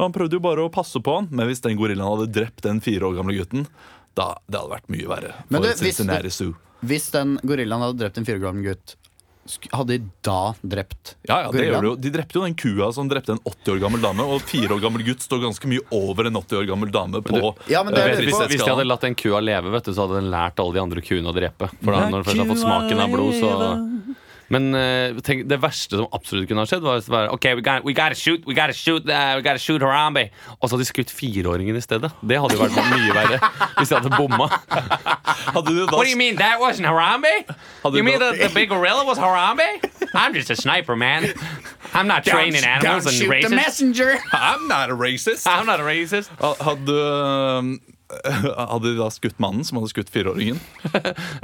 han prøvde jo bare å passe på han. Men hvis den gorillaen hadde drept den fire år gamle gutten, da det hadde vært mye verre. Men du, hvis du- Hvis den gorillaen hadde drept en fire år gammel gutt, hadde de da drept Ja, ja, det gjør de jo. De drepte jo den kua som drepte en 80 år gammel dame. Og fire år gammel gutt står ganske mye over en 80 år gammel dame på Ja, men det er øh, det- Hvis, hvis de hadde latt den kua leve, vet du, så hadde den lært alle de andre kuene å drepe. For da, når den først har fått smaken av blod, så Men eh, tenk, det verste som absolutt kunne ha skjedd, var være OK, we gotta, we gotta shoot, we gotta shoot, uh, we gotta shoot Harambe. Og så hadde de skutt fireåringen i stedet. Det hadde jo vært mye verre hvis de hadde bomma. [laughs] Hadde du da What do you mean that wasn't Harambe? Hadde You mean da- the, the big gorilla was Harambe? I'm just a sniper, man. I'm not training animals Don't and shoot the racist. messenger! I'm not a racist. I'm not a racist. Ha- Hadde, øhm, [laughs] Hadde de da skutt mannen som hadde skutt fireåringen?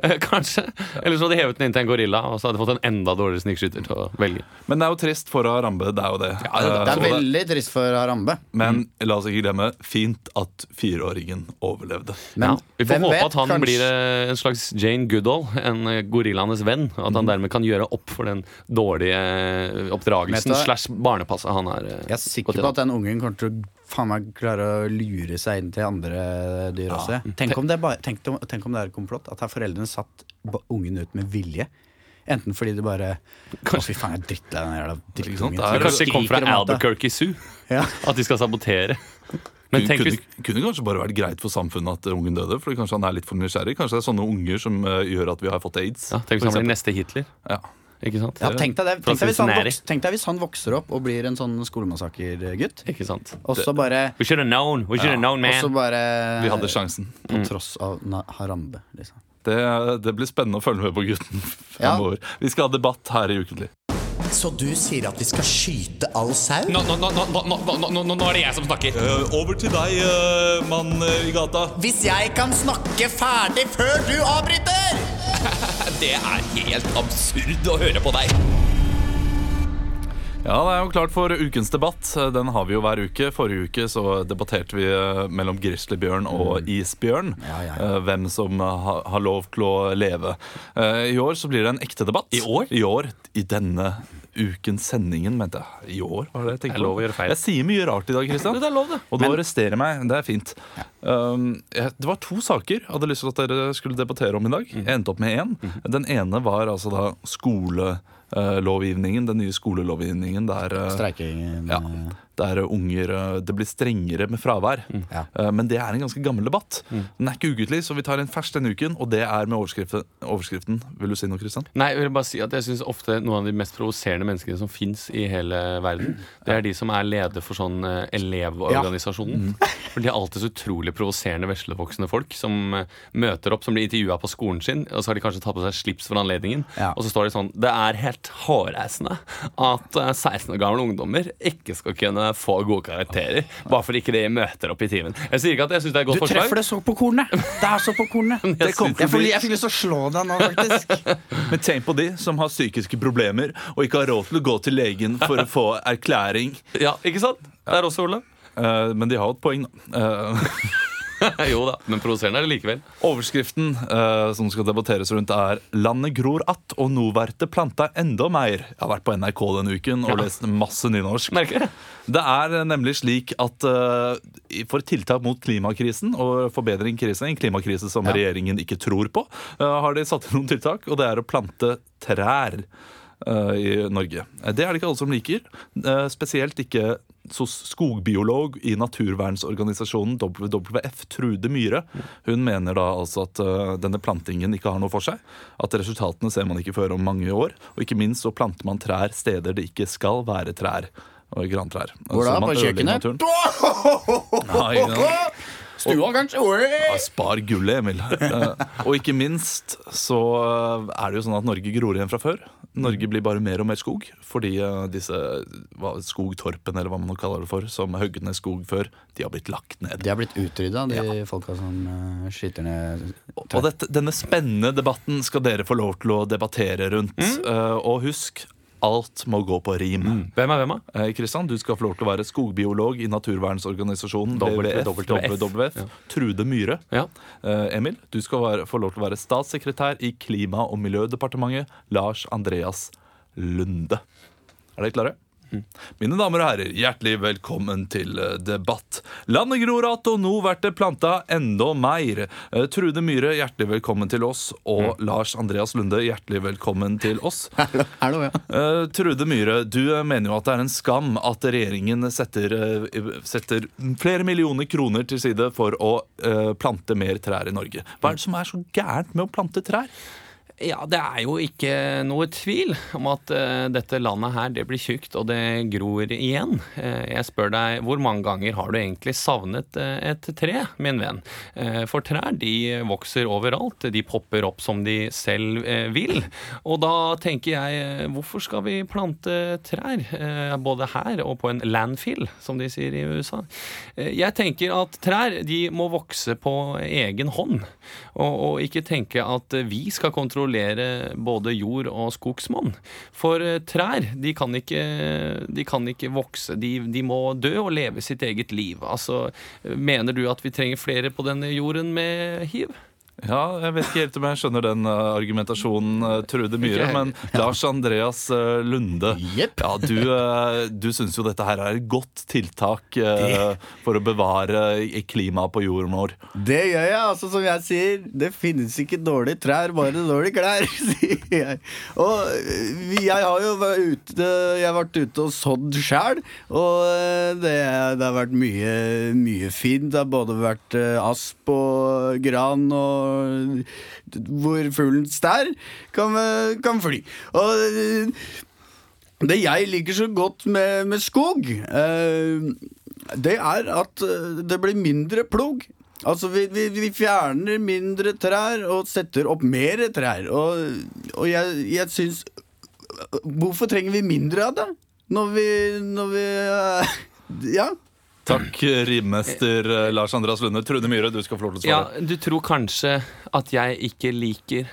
Eh, [laughs] Kanskje. Eller så hadde de hevet den inn til en gorilla, og så hadde de fått en enda dårligere snikskytter til å velge. Men det er jo trist for Harambe. Det er jo det. Det Eh, er veldig trist for Harambe. Men la oss ikke glemme fint at fireåringen overlevde. Men Vi får håpe vet, at han kanskje- blir eh, en slags Jane Goodall, en eh, gorillaenes venn. Og at han dermed kan gjøre opp for den dårlige eh, oppdragelsen slash barnepasset han har. eh, Jeg er sikker på at den ungen kommer til å faen meg klarer å lure seg inn til andre dyr også. Tenk, om det er bare, tenk, om- tenk om det er et komplott. At her foreldrene satt ungen ut med vilje. Enten fordi de bare Å, fy faen, jeg er drittlei den jævla drittungen. Det Kanskje det kom fra Albuquerque Zoo? Ja. At de skal sabotere. Men tenk kunne, hvis kunne kanskje bare vært greit for samfunnet at ungen døde. For kanskje han er litt for nysgjerrig. Kanskje det er sånne unger som uh, gjør at vi har fått aids. ja, tenk hvis han blir neste Hitler. Ja. Ikke sant? Ja, tenk deg det. Tenk deg, vokser, tenk deg, hvis han vokser opp og blir en sånn skolemassakergutt. Ikke sant? Og så bare We should have known, We should have known man. Og så bare Vi hadde sjansen. På mm. tross av Harambe, liksom. Det, det blir spennende å følge med på gutten [laughs] fremover. Ja. Vi skal ha debatt her i Ukentlig. Så du sier at vi skal skyte all sau? Nå, nå, nå, nå, nå, nå, nå er det jeg som snakker. Eh, over til deg, eh, mann eh, i gata. Hvis jeg kan snakke ferdig før du avbryter! [laughs] Det er helt absurd å høre på deg. Ja, det er jo klart for ukens debatt. Den har vi jo hver uke. Forrige uke så debatterte vi eh, mellom grizzlybjørn og isbjørn. Ja, Ja, ja, eh, Hvem som har lov til å leve. Eh, I år så blir det en ekte debatt. I år? I år, i denne ukens sendingen, mente jeg. I år, var det jeg tenkte Det er lov å gjøre feil. Jeg sier mye rart i dag, Kristian. Det er lov, det. Og du arresterer meg. Det er fint. Um, jeg, det var to saker jeg hadde lyst til at dere skulle debattere om i dag. Jeg endte opp med én. Den ene var altså da skolelovgivningen. Den nye skolelovgivningen der uh, Streiking ja, der unger uh, Det blir strengere med fravær. Ja. Uh, Men det er en ganske gammel debatt. Den er ikke ukentlig, så vi tar en fersk denne uken, og det er med overskriften. overskriften. Vil du si noe, Kristian? Nei, jeg vil bare si at jeg synes ofte noen av de mest provoserende menneskene som fins i hele verden, det er de som er leder for sånn eh, Elevorganisasjonen. For de er alltid så utrolig provoserende veslevoksne folk som eh, møter opp, som blir intervjua på skolen sin, og så har de kanskje tatt på seg slips for anledningen, Ja. og så står de sånn Det er helt hårreisende at eh, 16 år gamle ungdommer ikke skal kunne få gode karakterer bare fordi ikke de møter opp i timen. Jeg sier ikke at jeg syns det er et Du godt forslag. treffer det så på kornet! Det er så på kornet. [laughs] Jeg, å bli- jeg fikk lyst til å slå deg nå, faktisk. [laughs] Men tenk på de som har psykiske problemer og ikke har råd til å gå til legen for å få erklæring. Ja, ikke sant? Det er også, Ole. Uh, men de har et poeng, da. Eh, [laughs] [laughs] jo da, men provoserende er det likevel. Overskriften eh, som skal debatteres rundt, er 'Landet gror att, og nå vert det planta enda mer'. Jeg har vært på NRK denne uken og lest masse nynorsk. Merker det. Er eh, nemlig slik at uh, for tiltak mot klimakrisen og forbedring krisen, en klimakrise som regjeringen ikke tror på, uh, har de satt inn noen tiltak, og det er å plante trær i Norge. Eh, Det er det ikke alle som liker. eh, Spesielt ikke skogbiolog i naturvernsorganisasjonen WWF, Trude Myhre. Hun mener da altså at eh, denne plantingen ikke har noe for seg. At resultatene ser man ikke før om mange år. Og ikke minst så planter man trær steder det ikke skal være trær. Og grantrær. Hvor da? På kjøkkenet? naturen. [laughs] Ja? Stua, kanskje? Ja, spar gullet, Emil. [laughs] Eh, og ikke minst så eh, er det jo sånn at Norge gror igjen fra før. Norge blir bare mer og mer skog fordi eh, disse hva, skogtorpene, eller hva man nå kaller det for, som høgde ned skog før, de har blitt lagt ned. De har blitt utrydda, de folka som uh, skyter ned Og dette, denne spennende debatten skal dere få lov til å debattere rundt. Eh, og husk, alt må gå på rim. Hvem er hvem, da? Eh, Kristian, du skal få lov til å være skogbiolog i naturvernsorganisasjonen. WWF. Trude Myhre. Ja. Eh, Emil, du skal være, få lov til å være statssekretær i Klima- og miljødepartementet. Lars Andreas Lunde. Er dere klare? Mine damer og herrer, hjertelig velkommen til eh, debatt. Landet gror att, og nå blir det planta enda mer. Eh, Trude Myhre, hjertelig velkommen til oss. Og Lars Andreas Lunde, hjertelig velkommen til oss. [laughs] Hello, ja. Eh, Trude Myhre, du mener jo at det er en skam at regjeringen setter, setter flere millioner kroner til side for å plante mer trær i Norge. Hva er det som er så gærent med å plante trær? Ja, det er jo ikke noe tvil om at uh, dette landet her, det blir tjukt, og det gror igjen. Uh, jeg spør deg, hvor mange ganger har du egentlig savnet uh, et tre, min venn? For trær, de vokser overalt. De popper opp som de selv vil. Og da tenker jeg, hvorfor skal vi plante trær? Både her og på en landfill, som de sier i USA. Jeg tenker at trær, de må vokse på egen hånd. Og, og ikke tenke at vi skal kontrollere både jord og skogsmonn. For eh, trær, de kan ikke, de kan ikke vokse. De, de må dø og leve sitt eget liv. Altså, mener du at vi trenger flere på denne jorden med hiv? Ja, jeg vet ikke helt om jeg skjønner den eh, argumentasjonen, uh, Trude Myhre. Men Lars Andreas eh, Lunde, yep. ja, du, du syns jo dette her er et godt tiltak eh, for å bevare klimaet på jorden vår. Det gjør jeg, altså som jeg sier. Det finnes ikke dårlige trær, bare dårlige klær, [laughs] sier jeg. Og jeg har jo vært ute, jeg har vært ute og sådd sjæl, og det, det har vært mye, mye fint. Det har både vært asp og gran og hvor fuglen stær kan, kan fly. Og øh, det jeg liker så godt med, med skog, eh, det er at eh, det blir mindre plog. Altså, vi, vi, vi fjerner mindre trær og setter opp mer trær. Og, og jeg, jeg syns Hvorfor trenger vi mindre av det? Når vi, når vi eh, [laughs] Ja. Takk, rimester eh, Lars Andreas Lunde. Trude Myhre, du skal få lov til å svare. Ja, du tror kanskje at jeg ikke liker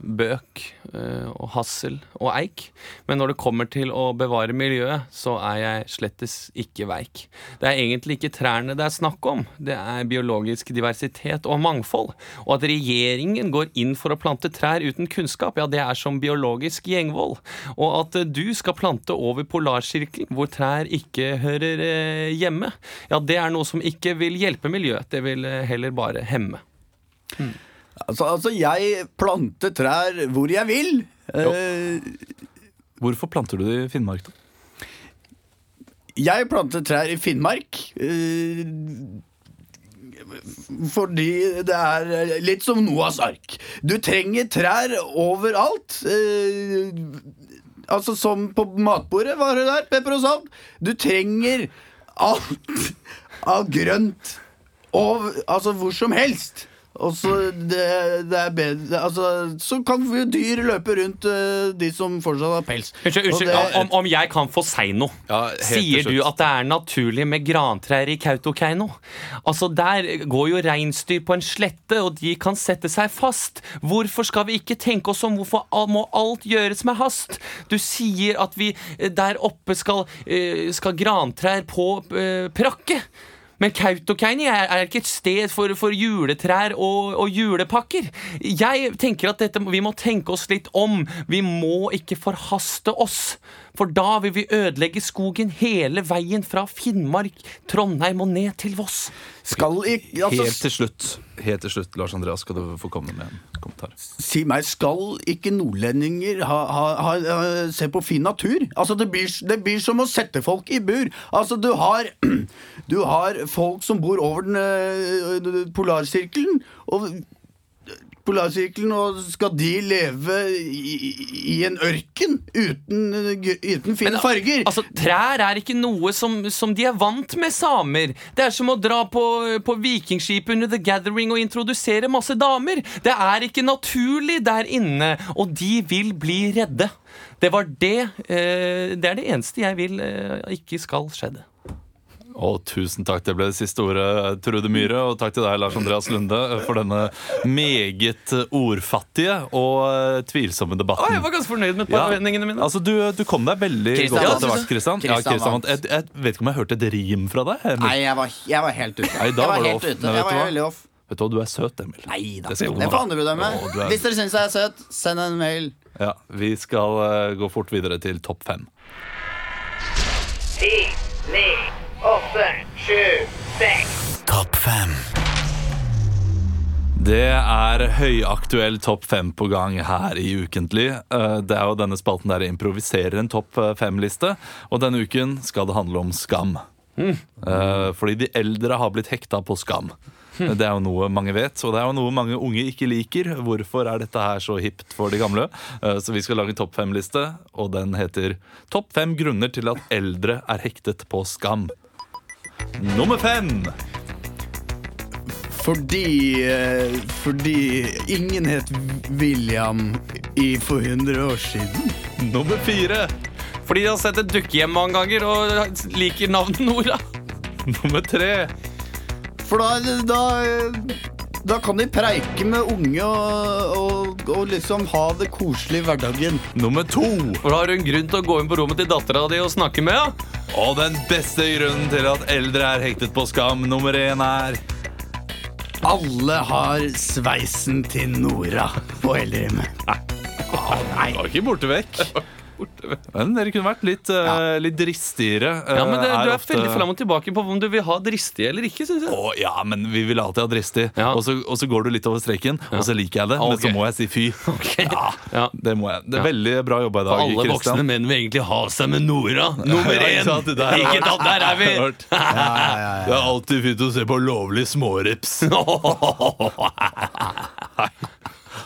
bøk eh, og hassel og eik, men når det kommer til å bevare miljøet, så er jeg slettes ikke veik. Det er egentlig ikke trærne det er snakk om, det er biologisk diversitet og mangfold. Og at regjeringen går inn for å plante trær uten kunnskap, ja, det er som biologisk gjengvold. Og at eh, du skal plante over polarsirkelen, hvor trær ikke hører eh, hjemme, ja, det er noe som ikke vil hjelpe miljøet, det vil eh, heller bare hemme. Altså, altså, jeg planter trær hvor jeg vil. Eh, Hvorfor planter du det i Finnmark, da? Jeg planter trær i Finnmark. eh, fordi det er litt som Noahs ark. Du trenger trær overalt. eh, altså som på matbordet, var det der, pepper og salt. Du trenger alt av grønt. Og, altså hvor som helst. Og så det, det er bedre Altså, så kan dyr løpe rundt eh, de som fortsatt har pels. Unnskyld, unnskyld det- om, om jeg kan få si noe. Ja, Sier du at det er naturlig med grantrær i Kautokeino? Altså, Der går jo reinsdyr på en slette, og de kan sette seg fast. Hvorfor skal vi ikke tenke oss om? Hvorfor må alt gjøres med hast? Du sier at vi eh, der oppe skal, eh, skal grantrær på prakke. Men Kautokeino er, er ikke et sted for, for juletrær og, og julepakker. Jeg tenker at dette, vi må tenke oss litt om. Vi må ikke forhaste oss. For da vil vi ødelegge skogen hele veien fra Finnmark, Trondheim og ned til Voss. Skal ikke altså, Helt til slutt, helt til slutt, Lars Andreas, skal du få komme med en kommentar. Si meg, skal ikke nordlendinger ha, ha, ha, se på fin natur? Altså, det blir, det blir som å sette folk i bur. Altså, du har, [clears throat] du har folk som bor over den øh, polarsirkelen, og Polarsirkelen, og skal de leve i, i en ørken uten, uten fine Men, farger? Altså, Trær er ikke noe som, som de er vant med, samer. Det er som å dra på, på vikingskipet under The Gathering og introdusere masse damer. Det er ikke naturlig der inne, og de vil bli redde. Det var det eh, Det er det eneste jeg vil eh, ikke skal skjedde. Og tusen takk, det ble det siste ordet, Trude Myhre. Og takk til deg, Lars Andreas Lunde, for denne meget ordfattige og eh, tvilsomme Å, debatten. jeg var ganske fornøyd med Ja. påvendingene mine. Altså, du, du kom deg veldig Christian godt etter hvert, Kristian. Ja. Jeg, jeg vet ikke om jeg hørte et rim fra deg. Emil. Nei, jeg var, jeg var helt ute. Nei, jeg var var helt off. ute. Jeg var hva? veldig off. Vet du hva, du er søt, Emil. Nei da. Det Det får andre bedømme. Du er- Hvis dere syns jeg er søt, send en mail. Ja, Vi skal uh, gå fort videre til topp fem. Ti, ni, åtte, sju, seks. Topp fem. Det er høyaktuell topp fem på gang her i Ukentlig. Eh, Det er jo denne spalten der jeg improviserer en topp fem-liste. Og denne uken skal det handle om skam. Mm. fordi de eldre har blitt hekta på skam. Det er jo noe mange vet, og det er jo noe mange unge ikke liker. Hvorfor er dette her så hipt for de gamle? Eh, Så vi skal lage en topp fem-liste, og den heter Topp fem grunner til at eldre er hektet på skam. Nummer fem. Fordi eh, Fordi ingen het William i for 100 år siden. Nummer fire. Fordi de har sett et dukkehjem mange ganger og liker navnet Nora. Nummer tre. For da, da da kan de preike med unge og, og, og liksom ha det koselig i hverdagen. Nummer to. For har hun grunn til å gå inn på rommet til dattera di og snakke med henne. Og den beste grunnen til at eldre er hektet på skam, nummer én er Alle har sveisen til Nora på Ellerim. Nei. Var ikke borte vekk. Men dere kunne vært litt, eh, litt dristigere. Uh, Ja, men det, Du er ofte- veldig fram og tilbake på om du vil ha dristig eller ikke. Synes jeg Å, ja, men vi vil alltid ha dristig. Ja. Og, så, og så går du litt over streken, og så liker jeg det. Men så må jeg si fy. [laughs] Okay. Ja. Det må jeg. Det er Ja. veldig bra jobba i For alle alle voksne menn vil egentlig ha seg med Nora. Nummer Ja, én! der Ikke da, tatt, der er vi! [laughs] Det er alltid fint å se på lovlig smårips. [laughs]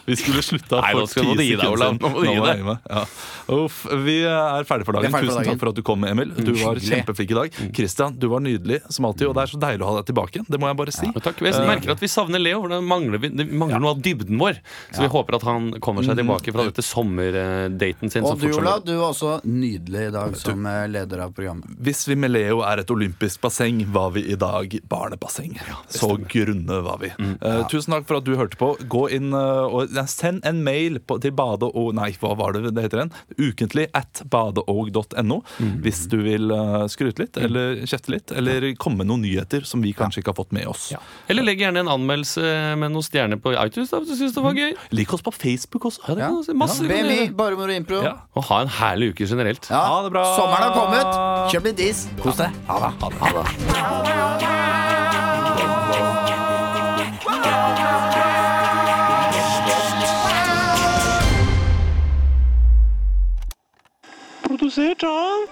Vi skulle slutta for ti sekunder siden. Nå må du gi deg. Ja. Uff, vi er ferdige for dagen. Vi er ferdig for Tusen dagen. takk for at du kom, Emil. Du var kjempeflink i dag. Christian, du var nydelig som alltid, og det er så deilig å ha deg tilbake. Det må jeg bare si. Ja, Takk, Jeg merker at vi savner Leo, for det mangler, vi, det mangler noe av dybden vår. Så vi håper at han kommer seg tilbake fra dette sommerdaten sin. Og som du, Ola, du var også nydelig i dag som eh, leder av programmet. Hvis vi med Leo er et olympisk basseng, var vi i dag barnebasseng. så grunne var vi. Eh, tusen takk for at du hørte på. Gå inn uh, og ja, Send en mail på, til bade og Nei, hva var det det heter den? Ukentlig at badeog.no hvis du vil uh, skryte litt, eller kjefte litt, eller komme med noen nyheter som vi kanskje ikke har fått med oss. Eller legg gjerne en anmeldelse med noen stjerner på iTunes da, hvis du syns det var gøy. Lik oss på Facebook også. Ja, det Ja. Masse BMI, bare moro impro. Ja. Og ha en herlig uke generelt. Ja, Ha det bra. Sommeren har kommet. Kjøp litt is. Kos deg. Ha det. Ha det. Sou tá John.